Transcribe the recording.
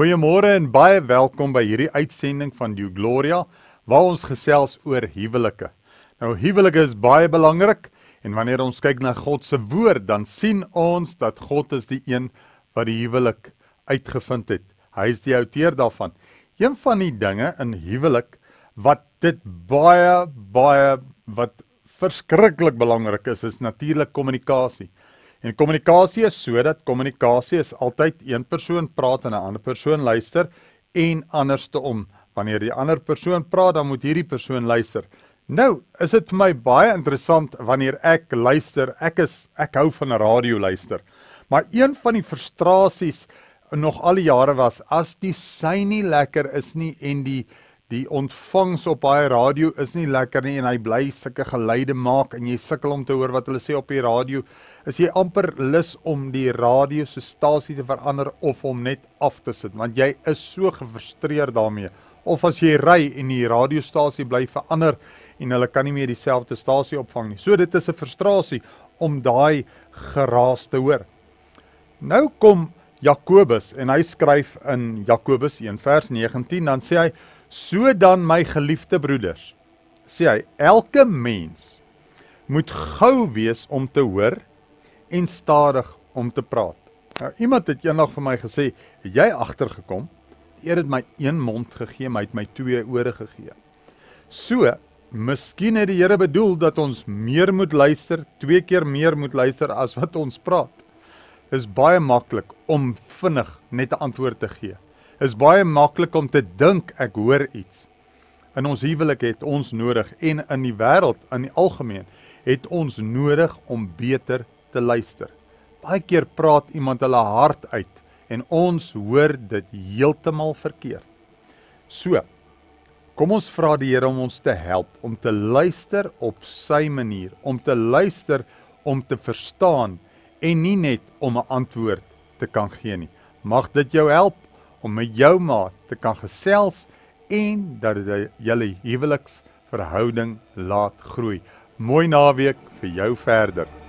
Goeiemôre en baie welkom by hierdie uitsending van Die Gloria waar ons gesels oor huwelike. Nou huwelike is baie belangrik en wanneer ons kyk na God se woord, dan sien ons dat God is die een wat die huwelik uitgevind het. Hy is die outeur daarvan. Een van die dinge in huwelik wat dit baie baie wat verskriklik belangrik is, is natuurlik kommunikasie. En kommunikasie is sodat kommunikasie is altyd een persoon praat en 'n ander persoon luister en andersom. Wanneer die ander persoon praat, dan moet hierdie persoon luister. Nou, is dit vir my baie interessant wanneer ek luister. Ek is ek hou van radio luister. Maar een van die frustrasies nog al die jare was as die sy nie lekker is nie en die die ontvangs op daai radio is nie lekker nie en hy bly sulke geluide maak en jy sukkel om te hoor wat hulle sê op die radio. Is jy amper lus om die radio se stasie te verander of om net af te sit? Want jy is so gefrustreerd daarmee. Of as jy ry en die radiostasie bly verander en hulle kan nie meer dieselfde stasie opvang nie. So dit is 'n frustrasie om daai geraas te hoor. Nou kom Jakobus en hy skryf in Jakobus 1 vers 19 dan sê hy So dan my geliefde broeders, sê hy, elke mens moet gou wees om te hoor en stadig om te praat. Nou iemand het eendag vir my gesê, het jy agtergekom? Eer het my een mond gegee, my het my twee ore gegee. So, miskien het die Here bedoel dat ons meer moet luister, twee keer meer moet luister as wat ons praat. Is baie maklik om vinnig net 'n antwoord te gee is baie maklik om te dink ek hoor iets. In ons huwelik het ons nodig en in die wêreld in die algemeen het ons nodig om beter te luister. Baie keer praat iemand hulle hart uit en ons hoor dit heeltemal verkeerd. So, kom ons vra die Here om ons te help om te luister op sy manier, om te luister om te verstaan en nie net om 'n antwoord te kan gee nie. Mag dit jou help om met jou maat te kan gesels en dat dit julle huweliksverhouding laat groei. Mooi naweek vir jou verder.